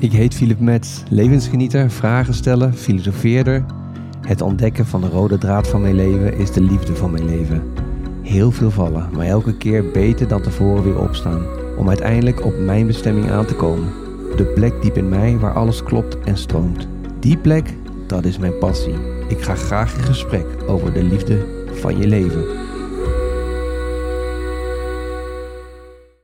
Ik heet Philip Metz, levensgenieter, vragen stellen, filosofeerder. Het ontdekken van de rode draad van mijn leven is de liefde van mijn leven. Heel veel vallen, maar elke keer beter dan tevoren weer opstaan. Om uiteindelijk op mijn bestemming aan te komen. De plek diep in mij waar alles klopt en stroomt. Die plek, dat is mijn passie. Ik ga graag in gesprek over de liefde van je leven.